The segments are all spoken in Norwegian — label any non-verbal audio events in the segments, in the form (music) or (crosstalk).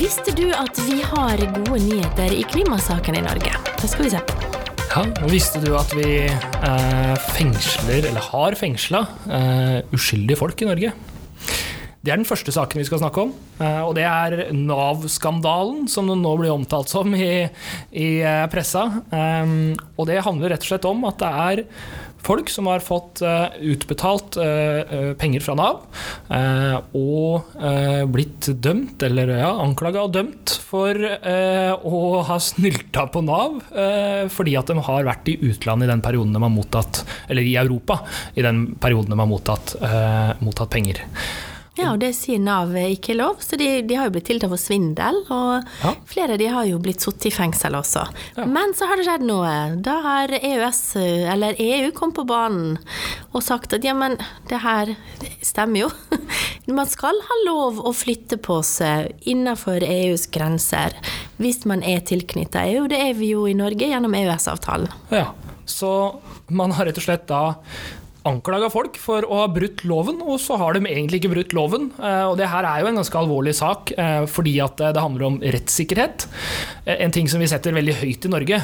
Visste du at vi har gode nyheter i klimasaken i Norge? Det skal vi se på. Ja, Visste du at vi eh, fengsler, eller har fengsla, eh, uskyldige folk i Norge? Det er den første saken vi skal snakke om. eh, Og det er Nav-skandalen, som den nå blir omtalt som i, i eh, pressa. Um, Og det handler rett og slett om at det er folk som har fått eh, utbetalt eh, eh, penger fra Nav, og blitt dømt, eller ja, anklaga og dømt for å ha snylta på Nav fordi at de har vært i utlandet i den perioden de har mottatt, eller i Europa, i den perioden de har mottatt, mottatt penger. Ja, og det sier Nav ikke er lov, så de, de har jo blitt tiltalt for svindel. Og Ja. flere av de har jo blitt sittet i fengsel også. Ja. Men så har det skjedd noe. Da har EØS, eller EU, kommet på banen og sagt at ja, men det her stemmer jo. (laughs) Man skal ha lov å flytte på seg innenfor EUs grenser hvis man er tilknyttet EU. Det er vi jo i Norge gjennom EØS-avtalen. Ja, så man har rett og slett da anklaga folk for å ha brutt loven, og så har de egentlig ikke brutt loven. Eh, Og det her er jo en ganske alvorlig sak, eh, fordi at eh, det handler om rettssikkerhet. En ting som vi setter veldig høyt i Norge.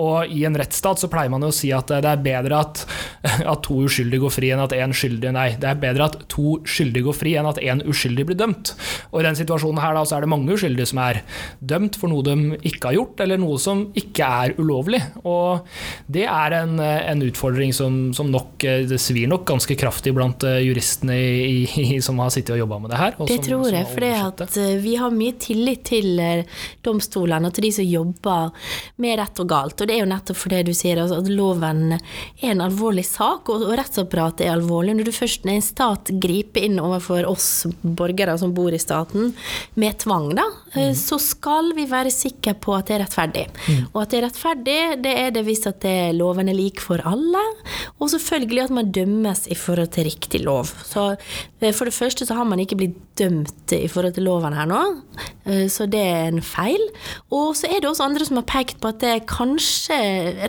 Og i en rettsstat så pleier man jo å si at det er bedre at, (laughs) at to uskyldige går fri enn at én skyldig Nei, det er bedre at to skyldige går fri enn at én uskyldig blir dømt. Og i den situasjonen her da, så er det mange uskyldige som er dømt for noe de ikke har gjort, eller noe som ikke er ulovlig. Og det er en, en utfordring som, som nok eh, det svir nok ganske kraftig blant eh, juristene i, i, som har sittet og jobba med det her. Det som- tror jeg, for eh, vi har mye tillit til eh, domstolene og til de som jobber med rett og galt. Og det er jo nettopp for det du sier, altså, at loven er en alvorlig sak, og, og rettsapparatet er alvorlig. Når du først når en stat griper inn overfor oss borgere som bor i staten med tvang, da, mm. så skal vi være sikre på at det er rettferdig. Og at det er rettferdig, det er det hvis at det, loven er lik for alle, og selvfølgelig at man dømmes i forhold til riktig lov. Så eh, for det første så har man ikke blitt dømt i forhold til loven her nå, eh, så det er en feil. Og så er det også andre som har pekt på at det kanskje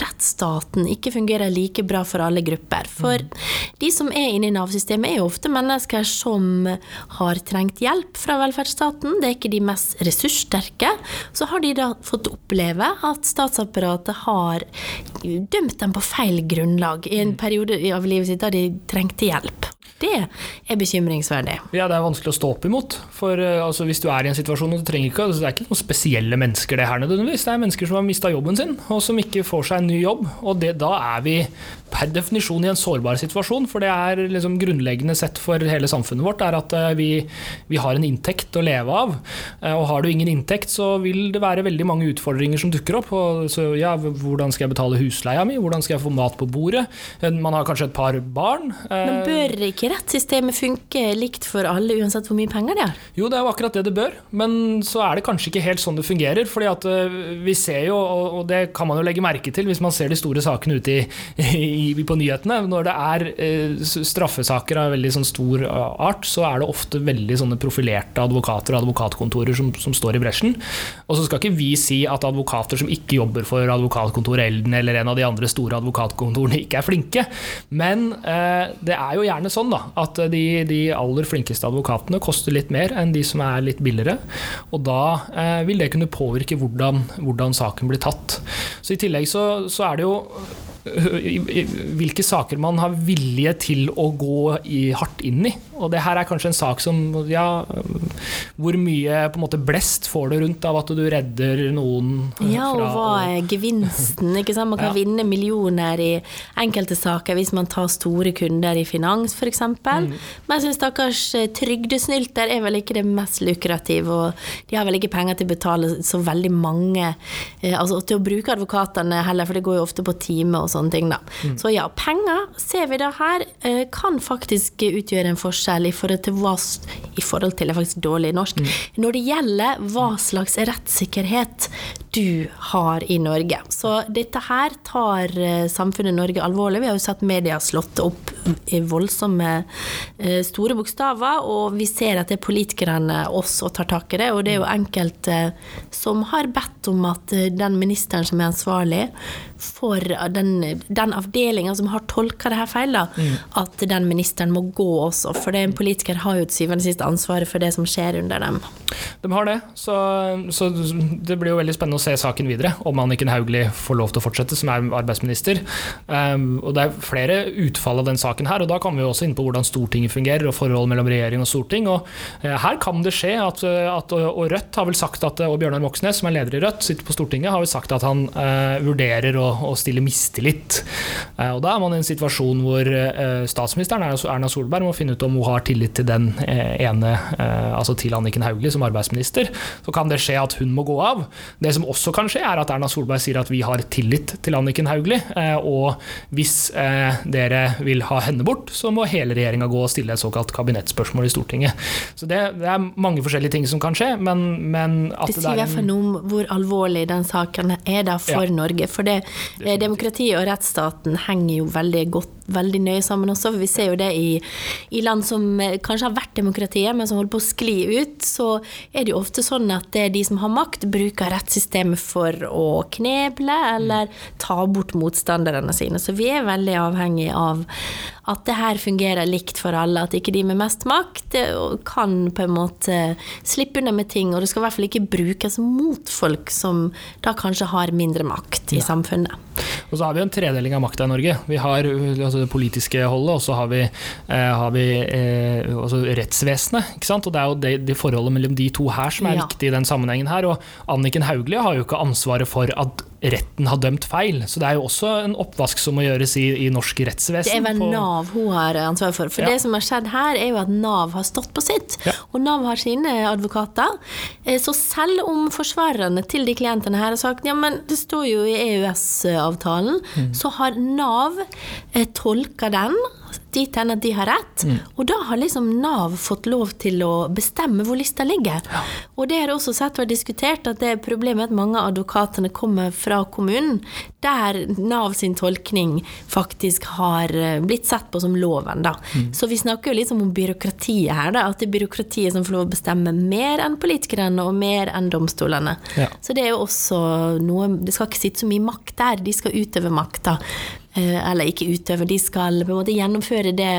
rettsstaten ikke fungerer like bra for alle grupper. For de som er inne i Nav-systemet er jo ofte mennesker som har trengt hjelp fra velferdsstaten. Det er ikke de mest ressurssterke. Så har de da fått oppleve at statsapparatet har dømt dem på feil grunnlag i en periode av livet sitt da de trengte hjelp. Det er bekymringsverdig. Ja, det er vanskelig å stå opp imot. For eh, altså, hvis du er i en situasjon og du trenger ikke, altså, Det er ikke noen spesielle mennesker det her nødvendigvis. Det er mennesker som har mista jobben sin, og som ikke får seg en ny jobb. Og det, da er vi per definisjon i en sårbar situasjon, for det er liksom grunnleggende sett for hele samfunnet vårt er at eh, vi, vi har en inntekt å leve av. Eh, Og har du ingen inntekt, så vil det være veldig mange utfordringer som dukker opp. Og så, ja, hvordan skal jeg betale husleia mi? Hvordan skal jeg få mat på bordet? Eh, Man har kanskje et par barn. Men bør ikke rettssystemet funke likt for alle, uansett hvor mye penger de har? Jo, det er jo akkurat det det bør, men så er det kanskje ikke helt sånn det fungerer. fordi at vi ser jo, og det kan man jo legge merke til hvis man ser de store sakene ute i, i, på nyhetene, når det er eh, straffesaker av veldig sånn stor art, så er det ofte veldig sånne profilerte advokater og advokatkontorer som, som står i bresjen. Og så skal ikke vi si at advokater som ikke jobber for advokatkontoret Elden eller en av de andre store advokatkontorene, ikke er flinke, men eh, det er jo gjerne sånn da, at de, de aller flinkeste advokatene koster litt mer enn de som er litt billigere. Og da eh, vil det kunne påvirke hvordan, hvordan saken blir tatt. Så i tillegg så, så er det jo i- i- hvilke saker man har vilje til å gå i, hardt inn i. Og det her er kanskje en sak som ja, Hvor mye på en måte blest får du rundt av at du redder noen øh, Ja, og hva er gevinsten? Ikke sant? Man kan Ja. vinne millioner i enkelte saker hvis man tar store kunder i finans, f.eks. Mm. Men jeg syns stakkars eh, trygdesnylter er vel ikke det mest lukrative, og de har vel ikke penger til å betale så veldig mange eh, Altså til å bruke advokatene heller, for det går jo ofte på time og sånne ting, da. Mm. Så ja, penger, ser vi da her, eh, kan faktisk utgjøre en forskjell i forhold til hva I forhold til, det er faktisk dårlig norsk. Mm. Når det gjelder hva slags rettssikkerhet du har i Norge. Så dette her tar eh, samfunnet Norge alvorlig. Vi har jo sett media slått opp voldsomme store bokstaver, og vi ser at det er politikerne også tar tak i det. Og det er jo enkelte som har bedt om at den ministeren som er ansvarlig for den, den avdelinga som har tolka det her feil, da, mm. at den ministeren må gå også. For det, en politiker har jo til syvende og sist ansvaret for det som skjer under dem. De har det, så, så, det blir jo veldig spennende å se saken videre. Om Anniken Hauglie får lov til å fortsette som er arbeidsminister. Um, og Det er flere utfall av den saken her, og da kommer vi også inn på hvordan Stortinget fungerer og forholdet mellom regjering og storting. og uh, Her kan det skje at, at, og Rødt har vel sagt at, og Bjørnar Moxnes, som er leder i Rødt, sitter på Stortinget, har vel sagt at han uh, vurderer å, å, stille mistillit. Uh, og Da er man i en situasjon hvor statsministeren Erna Solberg må finne ut om hun har tillit til den ene, altså til Anniken Hauglie som arbeidsminister. Så kan det skje at hun må gå av. Det som også kan skje, er at Erna Solberg sier at vi har tillit til Anniken Hauglie, og hvis dere vil ha henne bort, så må hele regjeringa gå og stille et såkalt kabinettspørsmål i Stortinget. Så det, det er mange forskjellige ting som kan skje, men, men at det, sier i hvert fall noe om hvor alvorlig den saken er da for ja. Norge. For det, demokratiet og rettsstaten henger jo veldig godt veldig nøye sammen også. Vi ser jo det i, i, land som kanskje har vært demokratiet, men som holder på å skli ut. Så er det jo ofte sånn at det er de som har makt, bruker rettssystemet for å kneble eller ta bort motstanderne sine. Så vi er veldig avhengig av at det her fungerer likt for alle. At ikke de med mest makt kan på en måte slippe unna med ting. Og det skal i hvert fall ikke brukes mot folk som da kanskje har mindre makt i ja. samfunnet. Og så har vi en tredeling av makta i Norge. Vi har altså, det politiske holdet, og så har vi, eh, har vi eh, altså, rettsvesenet. Ikke sant? Og det er jo det, det forholdet mellom de to her som er ja. viktig i den sammenhengen her. Og Anniken Hauglie har jo ikke ansvaret for at retten har dømt feil. Så det er jo også en oppvask som må gjøres i, i norsk rettsvesen. Det er vel Nav hun har ansvar for. For ja. det som har skjedd her, er jo at Nav har stått på sitt. Ja. Og Nav har sine advokater. Eh, så selv om forsvarerne til de klientene her har sagt ja, men det står jo i EØS-avtalen, mm. så har Nav eh, tolka den dit hen at de har rett. Mm. Og da har liksom Nav fått lov til å bestemme hvor lista ligger. Ja. Og det har også sett vært diskutert at det er problemet at mange av advokatene kommer fra kommunen, der Nav sin tolkning faktisk har eh, blitt sett på som loven, da. Mm. Så vi snakker jo liksom om byråkratiet her, da. At det er byråkratiet som får lov å bestemme mer enn politikerne og mer enn domstolene. Ja. Så det er jo også noe Det skal ikke sitte så mye makt der, de skal utøve makta. Eh, eller ikke utøve, de skal på en måte gjennomføre det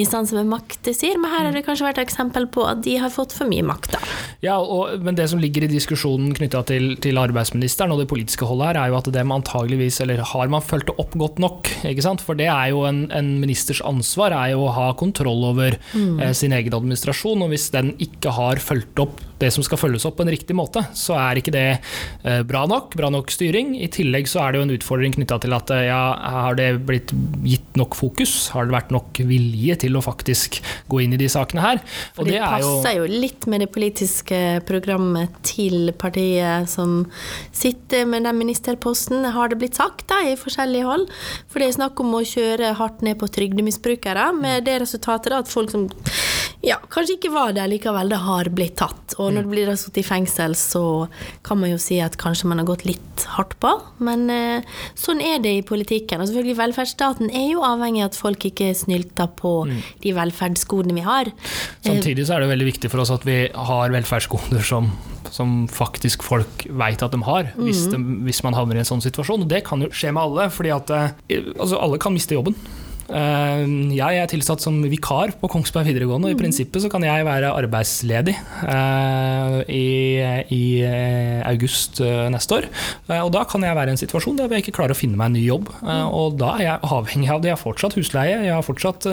instanser med makt sier, men her har det kanskje vært et eksempel på at de har fått for mye makt. da. Ja, og, men det som ligger i diskusjonen knytta til, til, arbeidsministeren og det politiske holdet her, er jo at det man antageligvis, eller har man fulgt det opp godt nok? ikke sant? For det er jo en, en ministers ansvar, er jo å ha kontroll over mm. eh, sin egen administrasjon, og hvis den ikke har fulgt opp det som skal følges opp på en riktig måte, så er ikke det eh, bra nok, bra nok styring. I tillegg så er det jo en utfordring knytta til at eh, ja, har det blitt gitt nok fokus? Har det vært nok vilje til å faktisk gå inn i de sakene her? Og det, det passer jo litt med det politiske programmet til partiet som sitter med den ministerposten, har det blitt sagt da, i forskjellige hold. For det er snakk om å kjøre hardt ned på trygdemisbrukere, med det resultatet da, at folk som ja, kanskje ikke var det likevel, det har blitt tatt. Og når det blir satt i fengsel, så kan man jo si at kanskje man har gått litt hardt på. Men eh, sånn er det i politikken. Og selvfølgelig velferdsstaten er jo avhengig av at folk ikke snylter på mm. de velferdsgodene vi har. Samtidig så er det veldig viktig for oss at vi har velferdsgoder som som faktisk folk veit at de har, hvis, mm. de, hvis, man havner i en sånn situasjon. Og det kan jo skje med alle, fordi at eh, altså, alle kan miste jobben. Eh, jeg er tilsatt som vikar på Kongsberg videregående, og i mm. prinsippet så kan jeg være arbeidsledig eh, i, i eh, august neste år. Og da kan jeg være i en situasjon der jeg ikke klarer å finne meg en ny jobb. Mm. Og da er jeg avhengig av det. Jeg har fortsatt husleie, jeg har fortsatt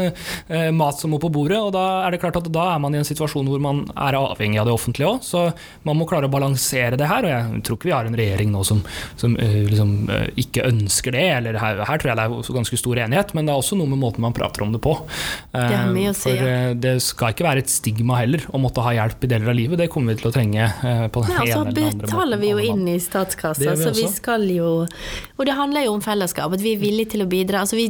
mat som må på bordet, og da er det klart at da er man i en situasjon hvor man er avhengig av det offentlige òg. Så man må klare å balansere det her, og jeg tror ikke vi har en regjering nå som, som liksom, ikke ønsker det. eller her, her tror jeg det er ganske stor enighet, men det er også noe med måten man prater om det på. Det er mye å si, For ja. Eh, det skal ikke være et stigma heller å måtte ha hjelp i deler av livet. Det kommer vi til å trenge eh, på den Nei, altså, ene eller andre måten. betaler vi jo inn i statskassa, så vi skal jo Og det handler jo om fellesskap, at vi er villige til å bidra. Altså, vi,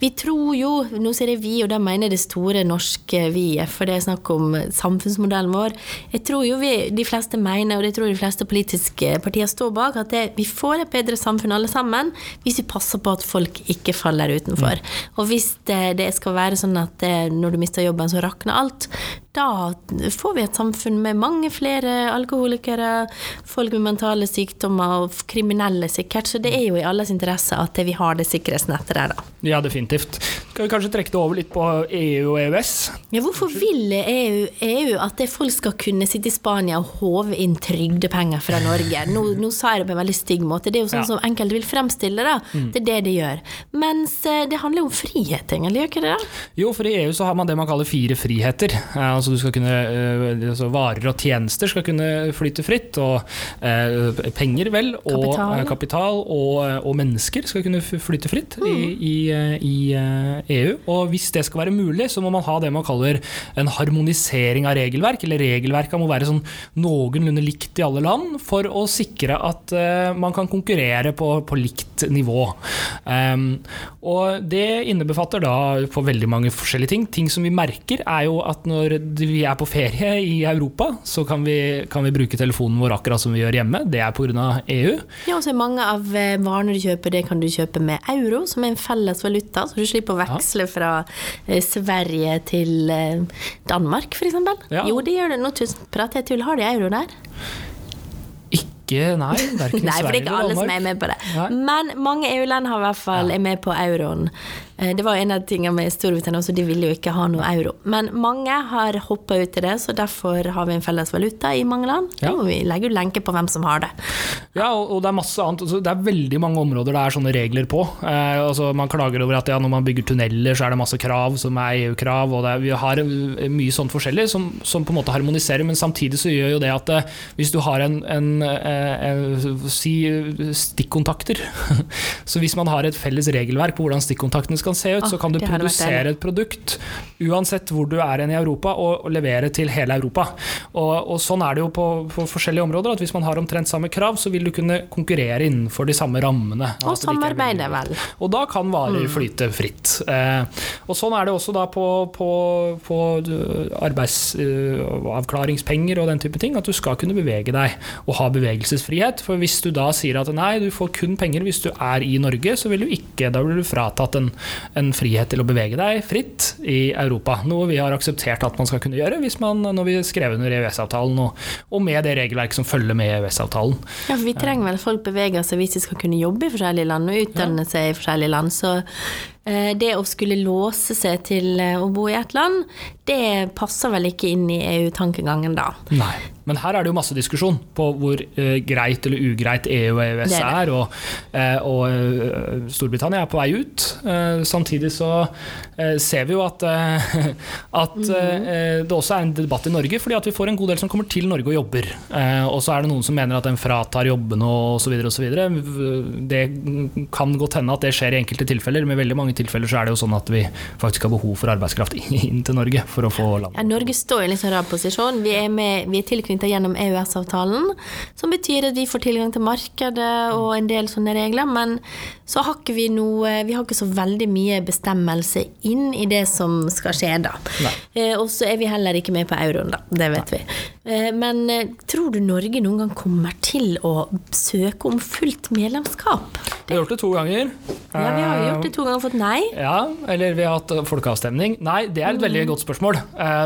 vi tror jo, nå sier jeg vi, og da mener jeg det store norske vi-et, for det er snakk om samfunnsmodellen vår. Jeg tror jo vi, de fleste mener, og det tror de fleste politiske partier står bak, at det, vi får et bedre samfunn alle sammen hvis vi passer på at folk ikke faller utenfor. Mm. Og hvis hvis det, det skal være sånn at det, når du mister jobben, så rakner alt, da får vi et samfunn med mange flere alkoholikere, folk med mentale sykdommer og kriminelle sikkert. Så det er jo i alles interesse at vi har det sikkerhetsnettet der, da. Ja, definitivt. Skal vi kanskje trekke det over litt på EU og EØS? Ja, hvorfor vil EU, EU at folk skal kunne sitte i Spania og håve inn trygdepenger fra Norge? Nå, nå sa jeg det på en veldig stygg måte. Det er jo sånn ja. som enkelte vil fremstille det. Mm. Det er det de gjør. Mens eh, det handler jo om frihet, egentlig, gjør ikke det? Jo, for i EU så har man det man kaller fire friheter. Altså, du skal kunne, eh, altså varer og tjenester skal kunne flyte fritt, og eh, penger, vel, og kapital, eh, kapital og, og, mennesker skal kunne flyte fritt mm. i, i, i, EU. Og hvis det skal være mulig, så må man ha det man kaller en harmonisering av regelverk, eller regelverket må være sånn noenlunde likt i alle land, for å sikre at man kan konkurrere på, på likt nivå. Um, og det innebefatter da på veldig mange forskjellige ting. Ting som vi merker, er jo at når vi er på ferie i Europa, så kan vi, kan vi bruke telefonen vår akkurat som vi gjør hjemme. Det er pga. EU. Ja, og så er mange av eh, varene du kjøper, det kan du kjøpe med euro, som er en felles valuta. Så du slipper å veksle ja. fra eh, Sverige til eh, Danmark, f.eks. Ja. Jo, det gjør det. Nå prater jeg tull. Har de euro der? Nei. Verken (laughs) nei, for det er ikke alle som er med på det. Nei. Men mange EU-land har i hvert fall ja. er med på euroen. Eh, det var en av tingene med Storbritannia også, de ville jo ikke ha noe euro. Men mange har hoppa ut i det, så derfor har vi en felles valuta i mange land. Ja. vi legger jo lenke på hvem som har det. Ja, og, det er masse annet. Altså, det er veldig mange områder det er sånne regler på. Eh, altså, man klager over at ja, når man bygger tunneler, så er det masse krav som er EU-krav. og er, Vi har mye sånt forskjellig som, som, på en måte harmoniserer, men samtidig så gjør jo det at eh, hvis du har en, en, en, en si stikkontakter (laughs) Så hvis man har et felles regelverk på hvordan stikkontaktene skal kan se ut, så kan du produsere et produkt uansett hvor du er i Europa, og, og levere til hele Europa. Og, og, sånn er det jo på, på, forskjellige områder, at hvis man har omtrent samme krav, så vil du kunne konkurrere innenfor de samme rammene. Og samarbeide, vel. Og da kan varer mm. flyte fritt. Eh, og sånn er det også da på, på, på arbeidsavklaringspenger uh, og den type ting, at du skal kunne bevege deg og ha bevegelsesfrihet. For hvis du da sier at nei, du får kun penger hvis du er i Norge, så vil du ikke, da blir du fratatt en en frihet til å bevege deg fritt i Europa. Noe vi har akseptert at man skal kunne gjøre hvis man, når vi skrev under EØS-avtalen, og, og, med det regelverket som følger med EØS-avtalen. Ja, for Vi trenger vel folk beveger seg hvis de skal kunne jobbe i forskjellige land og utdanne ja. seg i forskjellige land. Så det å skulle låse seg til eh, å bo i et land, det passer vel ikke inn i EU-tankegangen da. Nei, men her er det jo masse diskusjon på hvor uh, greit eller ugreit EU og EØS det er. Og, uh, og uh, Storbritannia er på vei ut. samtidig så ser vi jo at, at mm. det også er en debatt i Norge, fordi at vi får en god del som kommer til Norge og jobber. og så er det noen som mener at den fratar jobbene osv. osv. Det kan godt hende at det skjer i enkelte tilfeller. med veldig mange tilfeller så er det jo sånn at vi faktisk har behov for arbeidskraft (laughs) inn til Norge for å få landet. Ja, Norge står i en litt sånn rar posisjon. Vi er, med, vi er tilknyttet gjennom EØS-avtalen, som betyr at vi får tilgang til markedet og en del sånne regler. Men så har ikke vi noe Vi har ikke så veldig mye bestemmelse inn i det som skal skje da. Eh, og så er vi heller ikke med på euroen, da. Det vet Nei. vi. Eh, men eh, tror du Norge noen gang kommer til å søke om fullt medlemskap? Vi har gjort det to ganger. Ja, vi har gjort det to ganger og fått nei. Ja, eller vi har hatt folkeavstemning. Nei, det er et veldig godt spørsmål.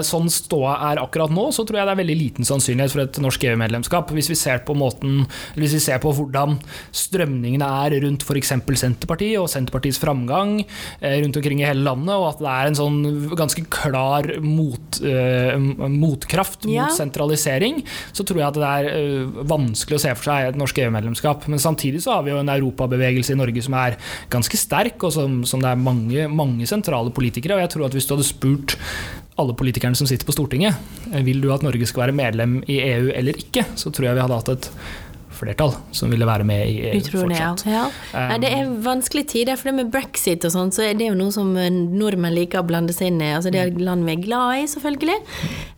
Sånn ståa er akkurat nå, så tror jeg det er veldig liten sannsynlighet for et norsk EU-medlemskap. Hvis vi ser på måten, hvis vi ser på hvordan strømningene er rundt f.eks. Senterpartiet og Senterpartiets framgang eh, rundt omkring i hele landet, og at det er en sånn ganske klar mot, uh, motkraft mot ja. sentralisering, så tror jeg at det er uh, vanskelig å se for seg et norsk EU-medlemskap. Men samtidig så har vi jo en europabevegelse i Norge som er ganske sterk, og som, som det er mange, mange sentrale politikere. Og jeg tror at hvis du hadde spurt alle politikerne som sitter på Stortinget, vil du at Norge skal være medlem i EU eller ikke, så tror jeg vi hadde hatt et flertall som ville være med i EU fortsatt. Det, ja. Um, det er vanskelige tider, for det med brexit og sånn, så er det jo noe som eh, nordmenn liker å blande seg inn i. Altså, det er land vi er glad i, selvfølgelig.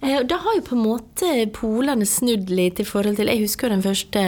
Eh, da har jo på en måte polene snudd litt i forhold til Jeg husker den første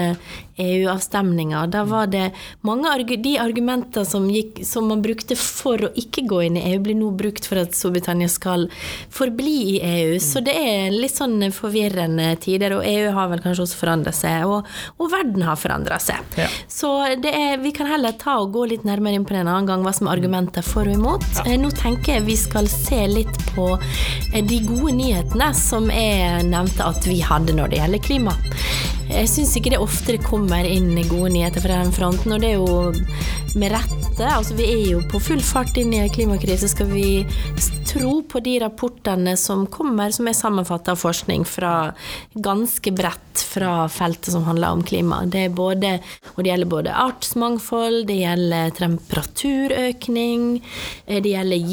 EU-avstemninga. Da var det mange arg de argumenter som, gikk, som, man brukte for å ikke gå inn i EU, blir nå brukt for at Storbritannia skal forbli i EU. Så det er litt sånn forvirrende tider, og EU har vel kanskje også forandret seg. Og, og verden har forandra seg. Ja. Så det er, vi kan heller ta og gå litt nærmere inn på det en annen gang, hva som er argumenter for og imot. Ja. Nå tenker jeg vi skal se litt på eh, de gode nyhetene som jeg nevnte at vi hadde når det gjelder klima. Jeg syns ikke det ofte det kommer inn gode nyheter fra den fronten, og det er jo med rette. Altså, vi er jo på full fart inn i en klimakrise. Skal vi tro på de rapportene som kommer, som er sammenfatta av forskning fra ganske bredt fra feltet som handler om klima? Det både, det gjelder både artsmangfold, det gjelder temperaturøkning, eh, det gjelder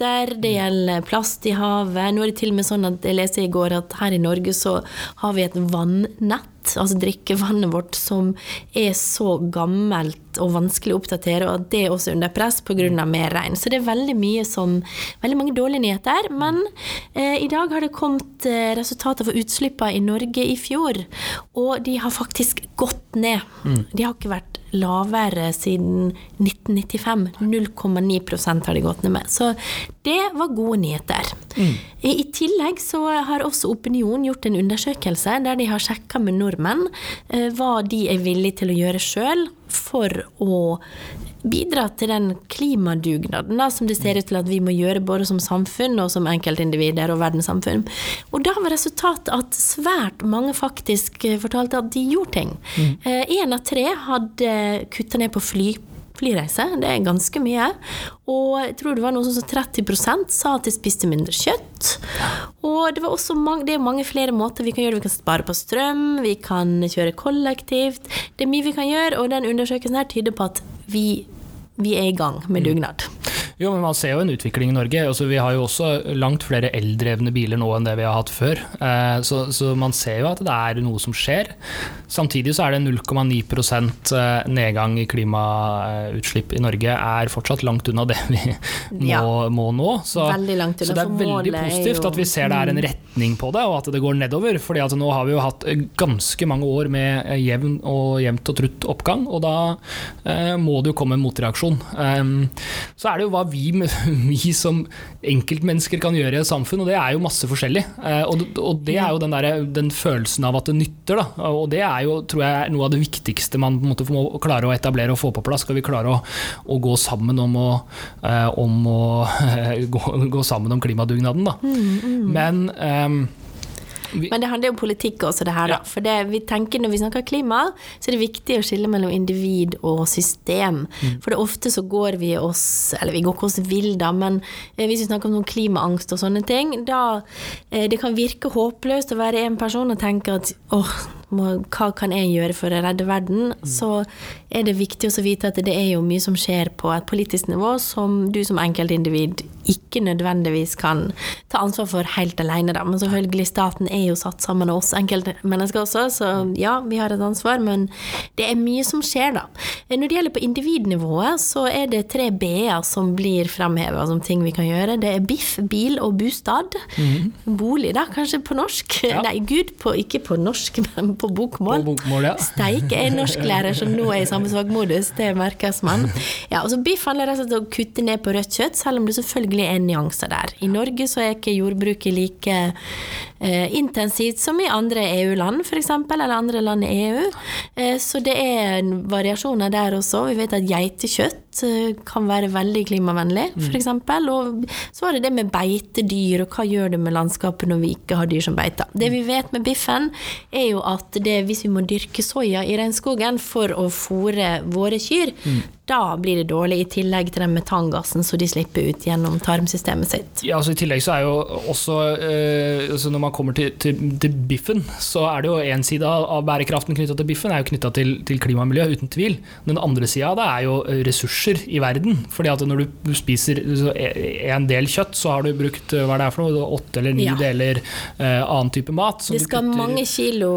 gifter, det gjelder plast i havet. Nå er det til og med sånn at jeg leste i går at her i Norge så har vi et vannnett, altså drikkevannet vårt, som er så gammelt og vanskelig å oppdatere, og at det er også under press pga. mer regn. Så det er veldig mye som Veldig mange dårlige nyheter. Men eh, i dag har det kommet eh, resultater for utslippene i Norge i fjor, og de har faktisk gått ned. De har ikke vært lavere siden 1995. 0,9% har de gått ned med. Så det var gode nyheter. I, I tillegg så har også Opinion gjort en undersøkelse der de har sjekka med nordmenn eh, hva de er villige til å gjøre sjøl for å bidra til den klimadugnaden da, som det ser ut til at vi må gjøre både som samfunn og som enkeltindivider og verdenssamfunn. Og da var resultatet at svært mange faktisk eh, fortalte at de gjorde ting. Én av tre hadde kutta ned på fly flyreise. Det er ganske mye. Og jeg tror det var noe sånn som 30% sa at de spiste mindre kjøtt. Og det, var også mange, det er mange flere måter vi kan gjøre. Vi kan spare på strøm, vi kan kjøre kollektivt. Det er mye vi kan gjøre, og den undersøkelsen her tyder på at vi, vi er i gang med dugnad. Jo, men Man ser jo en utvikling i Norge. Altså, vi har jo også langt flere eldrevne biler nå enn det vi har hatt før. Eh, så, så man ser jo at det er noe som skjer. Samtidig så er det 0,9 eh, nedgang i klimautslipp i Norge er fortsatt langt unna det vi (laughs) må, Ja. må nå. Så, unna, så det er veldig er positivt Mm. at vi ser det er en retning på det, og at det går nedover. fordi at nå har vi jo hatt eh, ganske mange år med jevn og jevnt og trutt oppgang, og da eh, må det jo komme en motreaksjon. Um, så er det jo hva vi, (laughs) vi som enkeltmennesker kan gjøre i et samfunn, og det er jo masse forskjellig. Eh, og, og det er jo den, der, den følelsen av at det nytter, da. Og det er jo, tror jeg, noe av det viktigste man på en måte må klare å etablere og få på plass. Skal vi klare å, å gå sammen om å, eh, om å (laughs) gå, gå sammen om klimadugnaden, da. Men ehm, Men det handler jo om politikk også, det her, da. For det, vi tenker når vi snakker klima, så er det viktig å skille mellom individ og system. For det er ofte så går vi oss Eller vi går ikke oss vill, da, men eh, hvis vi snakker om klimaangst og sånne ting, da eh, Det kan virke håpløst å være en person og tenke at åh, må, hva kan jeg gjøre for å redde verden? Så er det viktig å vite at det er jo mye som skjer på et politisk nivå som du som enkeltindivid ikke nødvendigvis kan ta ansvar for helt alene, da. Men selvfølgelig, staten er jo satt sammen av oss enkeltmennesker også, så ja, vi har et ansvar, men det er mye som skjer, da. Når det gjelder på individnivået, så er det tre B-er som blir fremheva som ting vi kan gjøre. Det er biff, bil og bostad. Bolig, da, kanskje på norsk. Ja. Nei, gud, på, ikke på norsk, (laughs) men på bokmål. På bokmål, ja. Steik er norsklærer som nå er i samfunnsfagmodus, det merkes man. Ja, altså Biff handler rett og slett om å kutte ned på rødt kjøtt, selv om det selvfølgelig er nyanser der. I Norge så er ikke jordbruket like intensivt som i andre EU-land, f.eks., eller andre land i EU. Eh, så det er variasjoner der også. Vi vet at geitekjøtt eh, kan være veldig klimavennlig, f.eks. Og så var det det med beitedyr, og hva gjør det med landskapet når vi ikke har dyr som beiter. Det vi vet med biffen, er jo at det, hvis vi må dyrke soya i regnskogen for å fôre våre kyr, da blir det dårlig, i tillegg til den metangassen som de slipper ut gjennom tarmsystemet sitt. Ja, altså I tillegg så er jo også eh, altså Når man kommer til, til, til biffen, så er det jo én side av, av bærekraften knytta til biffen er jo knytta til, til klima og miljø, uten tvil. Den andre sida av det er jo eh, ressurser i verden. fordi at når du spiser en del kjøtt, så har du brukt eh, hva det er for noe, åtte eller ni Ja. deler eh, annen type mat. Det du skal putter- mange kilo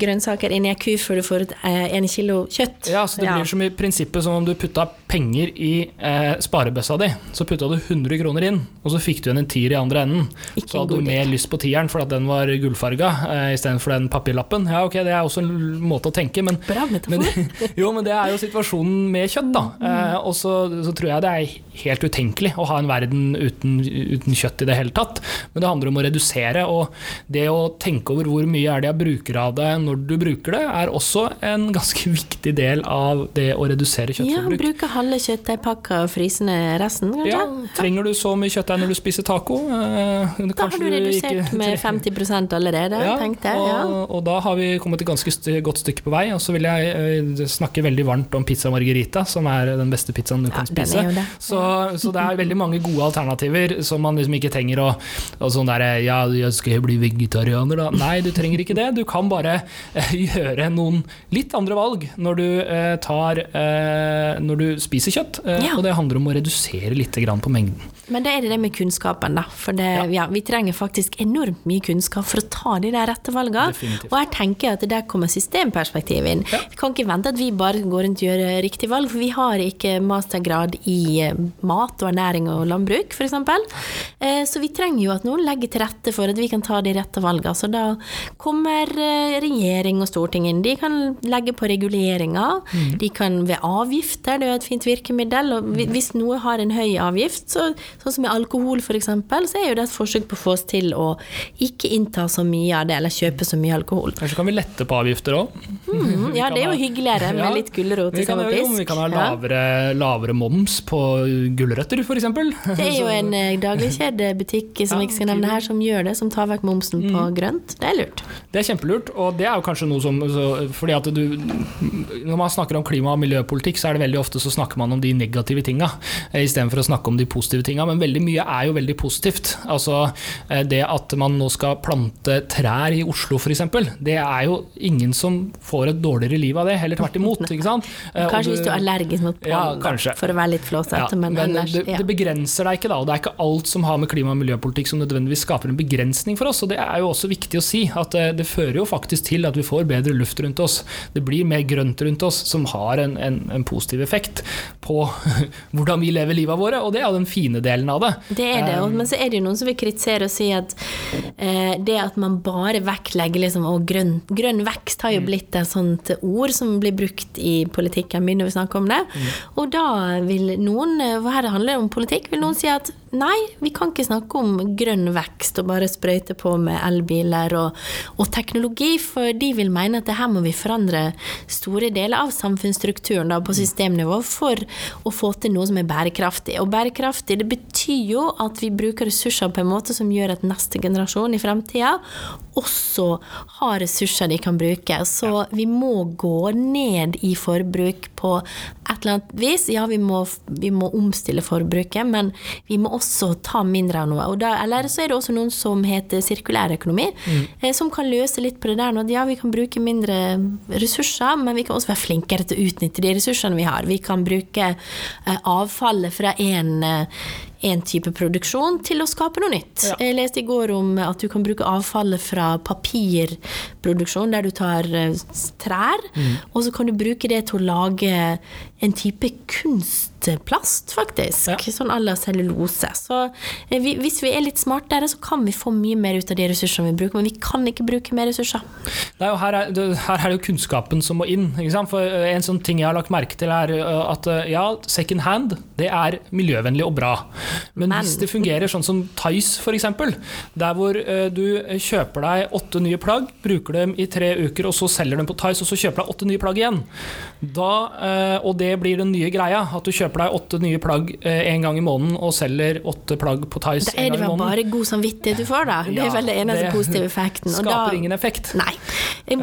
grønnsaker inn i ei ku før du får eh, en kilo kjøtt. Ja, så det blir som i prinsippet som om du putta putta penger i eh, sparebøssa di, så putta du 100 kroner inn, og så fikk du igjen en tier i andre enden. Ikke så hadde du mer lyst på tieren for at den var gullfarga eh, istedenfor den papirlappen. Ja, ok, det er også en måte å tenke, men Bra men, (laughs) jo, men det er jo situasjonen med kjøtt, da. Mm. Eh, og så, så tror jeg det er helt utenkelig å ha en verden uten, uten kjøtt i det hele tatt. Men det handler om å redusere, og det å tenke over hvor mye er det jeg bruker av det når du bruker det, er også en ganske (laughs) viktig del av det å redusere kjøttforbruk. bruke halve kjøttdeigpakka og fryse ned resten, kanskje? Ja, trenger du så mye kjøttdeig når du spiser taco? Eh, Da har du redusert med (laughs) 50% allerede, tenkte jeg. Ja. og, og da har vi kommet et ganske st godt stykke på vei. Og så vil jeg eh, snakke veldig varmt om pizza margarita, som er den beste pizzaen du Ja, kan spise. det. Så, så det er veldig mange gode alternativer som man liksom ikke trenger å og sånn der, Ja, jeg skal bli vegetarianer, da. Nei, du trenger ikke det. Du kan bare eh, (laughs) gjøre noen litt andre valg når du eh, tar eh, Når du spiser kjøtt. Eh, Ja. Og det handler om å redusere litt grann på mengden. Men det er det med kunnskapen, da. For det, ja. vi trenger faktisk enormt mye kunnskap for å ta de der rette valgene. Definitivt. Og jeg tenker at der kommer systemperspektivet inn. Ja. Vi kan ikke vente at vi bare går rundt og gjør riktig valg, for vi har ikke mastergrad i eh, mat og ernæring og landbruk, f.eks. Eh, Så vi trenger jo at noen legger til rette for at vi kan ta de rette valgene. Så da kommer eh, regjering og storting inn. De kan legge på reguleringer. Mm. De kan ved avgifter, det er jo et fint virkemiddel. Og hvis noe har en høy avgift, så, sånn som med alkohol f.eks., så er jo det et forsøk på å få oss til å ikke innta så mye av det, eller kjøpe så mye alkohol. Kanskje kan vi lette på avgifter òg? Mm, ja, det er jo hyggeligere med litt gulrot Vi kan, pisk. vi kan ha lavere, lavere moms på gulrøtter, f.eks. Det er jo (laughs) en eh, dagligkjedebutikk som jeg ikke skal nevne her, som gjør det, som tar vekk momsen på Mm. grønt. Det er lurt. Det er kjempelurt, og det er jo kanskje noe som så, Fordi at du Når man snakker om klima- og miljøpolitikk, så er det veldig ofte så snakker man om de negative tinga istedenfor å snakke om de positive tinga. Men veldig mye er jo veldig positivt. Altså eh, Det at man nå skal plante trær i Oslo f.eks., det er jo ingen som får et dårligere liv av det. Heller tvert imot. ikke sant? Eh, Kanskje hvis du er allergisk mot pollen, ja, for å være litt flåsete, Ja, men, ellers det, ja. det begrenser deg ikke, da. Og det er ikke alt som har med klima- og miljøpolitikk som nødvendigvis skaper en begrensning for oss. Og det er jo også viktig å si at eh, det fører jo faktisk til at vi får bedre luft rundt oss. Det blir mer grønt rundt oss, som har en, en, en positiv effekt på (laughs) hvordan vi lever livet våre. Og det er jo den fine delen av det. Det er det, Um, men så er det jo noen som vil kritisere og si at eh, det at man bare vektlegger liksom, og grønn, grønn vekst Mm. har jo blitt et sånt ord som blir brukt i politikken min når vi snakker om det. Mm. Og da vil noen, eh, for her handler det om politikk, vil noen si at nei, vi kan ikke snakke om grønn vekst og bare sprøyte på med elbiler og, og teknologi, for de vil mene at det her må vi forandre store deler av samfunnsstrukturen da, på systemnivå for å få til noe som er bærekraftig. Og bærekraftig det betyr jo at vi bruker ressurser på en måte som gjør at neste generasjon i fremtida også har ressurser de kan bruke. Så vi må gå ned i forbruk på et eller annet vis. Ja, vi må, vi må omstille forbruket, men vi må også ta mindre av noe. Og da, eller så er det også noen som heter sirkulærøkonomi, eh, som kan løse litt på det der. nå. Ja, vi kan bruke mindre ressurser, men vi kan også være flinkere til å utnytte de ressursene vi har. Vi kan bruke eh, avfallet fra en en type produksjon til å skape noe nytt. Ja. Jeg leste i går om at du kan bruke avfallet fra papirproduksjon, der du tar trær, trær, og så kan du bruke det til å lage en type kunstplast, faktisk. Ja. Sånn à la cellulose. Så eh, vi, hvis vi er litt smartere, så kan vi få mye mer ut av de ressursene vi bruker, men vi kan ikke bruke mer ressurser. Nei, er her, er, her er det jo kunnskapen som må inn. For eh, En sånn ting jeg har lagt merke til, er eh, at eh, ja, second hand det er miljøvennlig og bra. Men, Men- hvis det fungerer sånn som Tice f.eks., der hvor eh, du kjøper deg åtte nye plagg, bruker dem i tre uker, og så selger dem på Tice, og så kjøper deg åtte nye plagg igjen, da, eh, og det blir den nye greia, at du kjøper deg åtte nye plagg én gang i måneden og selger åtte plagg på Tice Da er en gang i vel det bare god samvittighet du får, da. Det er vel det eneste positive effekten. Og Skaper da- ingen effekt. Nei.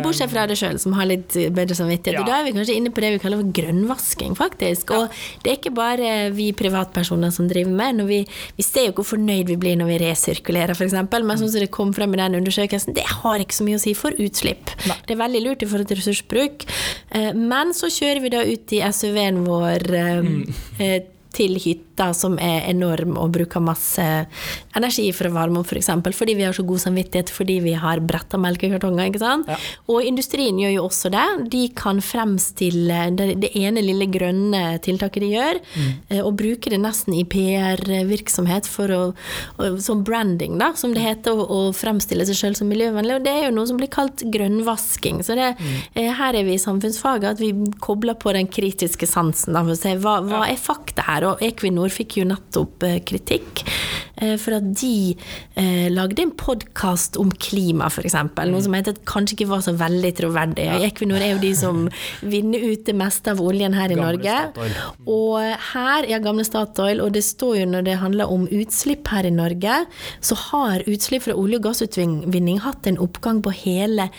Bortsett fra det sjøl, som har litt bedre samvittighet. Og Ja. da er vi kanskje inne på det vi kaller for grønnvasking, faktisk. Og det er ikke bare vi privatpersoner som driver med. Når vi, vi ser jo hvor fornøyd vi blir når vi resirkulerer, f.eks. Men sånn som det kom frem i den undersøkelsen, det har ikke så mye å si for utslipp. Det er veldig lurt i forhold til ressursbruk. Eh, Men så kjører vi da ut i SUV-en vår eh, eh, til hytta som er enorm og bruker masse energi for å varme opp, f.eks. For fordi vi har så god samvittighet fordi vi har bretta melkekartonger. ikke sant? Ja. Og industrien gjør jo også det. De kan fremstille det, det ene lille grønne tiltaket de gjør, mm. og bruke det nesten i PR-virksomhet som branding, da, som det heter, å, å fremstille seg sjøl som miljøvennlig. Og det er jo noe som blir kalt grønnvasking. Så det, mm. her er vi i samfunnsfaget at vi kobler på den kritiske sansen da, for å se hva, hva er fakta her. Og Equinor fikk jo nettopp eh, kritikk eh, for at de eh, lagde en podkast om klima, f.eks. Noe som het at kanskje ikke var så veldig troverdig. Equinor er jo de som (laughs) vinner ut det meste av oljen her i Gamle Norge. Statoil. Og her, ja, gamle Statoil, og det står jo når det handler om utslipp her i Norge, så har utslipp fra olje- og gassutvinning hatt en oppgang på hele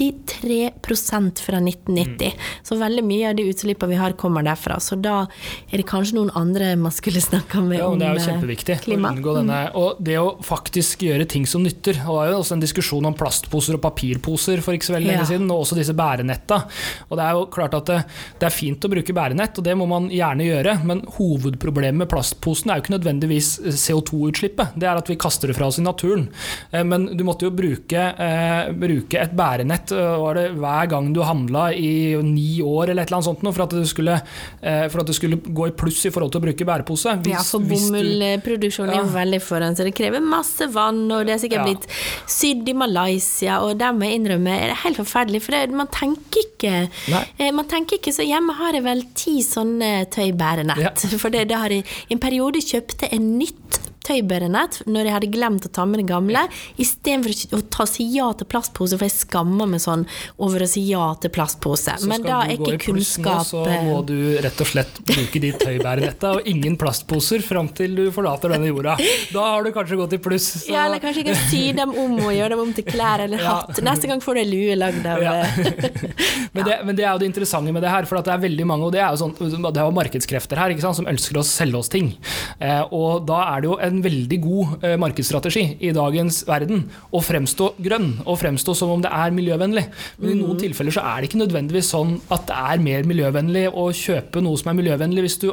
73% fra 1990. Så veldig mye av de utslippene vi har, kommer derfra. Så da er det kanskje noen andre man skulle snakka med Ja, om klima. Det er jo eh, kjempeviktig klima. å unngå denne. Og det å faktisk gjøre ting som nytter. Det var jo også en diskusjon om plastposer og papirposer for ikke så veldig Ja. lenge siden, og også disse bærenetta. Og Det er jo klart at det, det er fint å bruke bærenett, og det må man gjerne gjøre, men hovedproblemet med plastposen er jo ikke nødvendigvis CO2-utslippet, det er at vi kaster det fra oss i naturen. Eh, Men du måtte jo bruke, eh, bruke et bærenett eh, var det hver gang du handla i ni år eller et eller annet sånt noe, for at det skulle, eh, for at det skulle gå i pluss i forhold til å bruke bærepose. Hvis- Ja, for bomullproduksjonen ja. er veldig foran, så det krever masse vann, og det er sikkert Ja. blitt sydd i Malaysia, og det må jeg innrømme er helt forferdelig, for det, man tenker ikke Nei. eh, Man tenker ikke så hjemme har jeg vel ti sånne tøybærenett, Ja. (laughs) for det, det har jeg i en periode kjøpte en nytt tøybærenett når jeg hadde glemt å ta med det gamle, istedenfor å ta si ja til plastpose, for jeg skammer meg sånn over å si ja til plastpose. Så Men skal da du er gå i ikke pluss nå, kunnskap Så eh, må du rett og slett bruke de tøybærenetta og ingen plastposer fram til du forlater denne jorda. Da har du kanskje gått i pluss. så- Ja, eller kanskje jeg kan sy dem om og gjøre dem om til klær eller Ja. hatt. Neste gang får du ei lue lagd av Ja. eh, (laughs) Men, det, men det er jo det interessante med det her, for at det er veldig mange, og det er jo sånn, det er jo markedskrefter her ikke sant, som ønsker å selge oss ting. Eh, og da er det jo en veldig god eh, markedsstrategi i dagens verden å fremstå grønn, og fremstå som om det er miljøvennlig. Men i noen tilfeller så er det ikke nødvendigvis sånn at det er mer miljøvennlig å kjøpe noe som er miljøvennlig, hvis du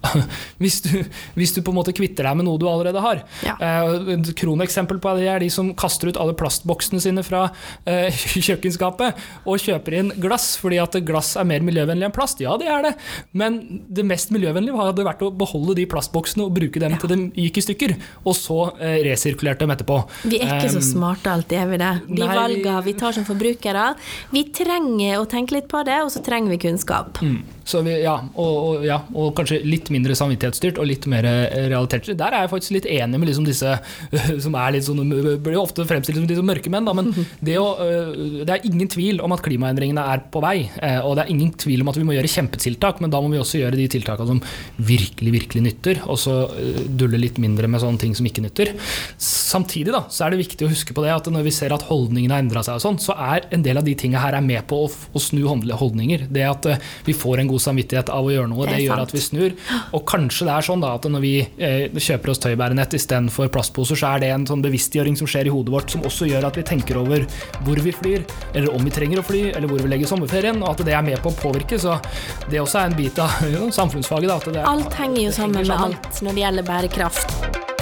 (laughs) hvis du, hvis du på en måte kvitter deg med noe du allerede har. Ja. Eh, et kroneksempel på det er de som kaster ut alle plastboksene sine fra eh, (laughs) kjøkkenskapet og kjøper inn glass fordi at glass er mer miljøvennlig enn plast. Ja, det er det, men det mest miljøvennlige hadde vært å beholde de plastboksene og bruke dem til de gikk i stykker, og så eh, resirkulerte dem etterpå. Vi er ikke så Um, smarte alltid, er vi det? De nei, vi- valgene vi tar som forbrukere, vi trenger å tenke litt på det, og så trenger vi kunnskap. Mm. Så vi, ja, og, og, ja, og kanskje litt mindre samvittighetsstyrt og litt mer eh, realitetsstyrt. Der er jeg faktisk litt enig med liksom disse (laughs) som er litt sånn, blir ofte fremstilt som de som mørke menn, da, men (laughs) det, å, øh, det er ingen tvil om at klimaendringene er på vei. eh, Og det er ingen tvil om at vi må gjøre kjempetiltak, men da må vi også gjøre de tiltakene som virkelig, virkelig nytter, og så dulle litt mindre med sånne ting som ikke nytter. Samtidig da, så er det viktig å huske på det at når vi ser at holdningene har endra seg, og sånn, så er en del av de tingene her er med på å, å snu holdninger. Det at vi får en god samvittighet av å gjøre noe, Det det, gjør sant. at vi snur. Og kanskje det er sånn da at når vi eh, kjøper oss tøybærenett istedenfor plastposer, så er det en sånn bevisstgjøring som skjer i hodet vårt, som også gjør at vi tenker over hvor vi flyr, eller om vi trenger å fly, eller hvor vi legger sommerferien, og at det er med på å påvirke. Så det også er en bit av jo, (laughs) samfunnsfaget. Da, at det Alt henger jo sammen henger med sammen. alt når det gjelder bærekraft.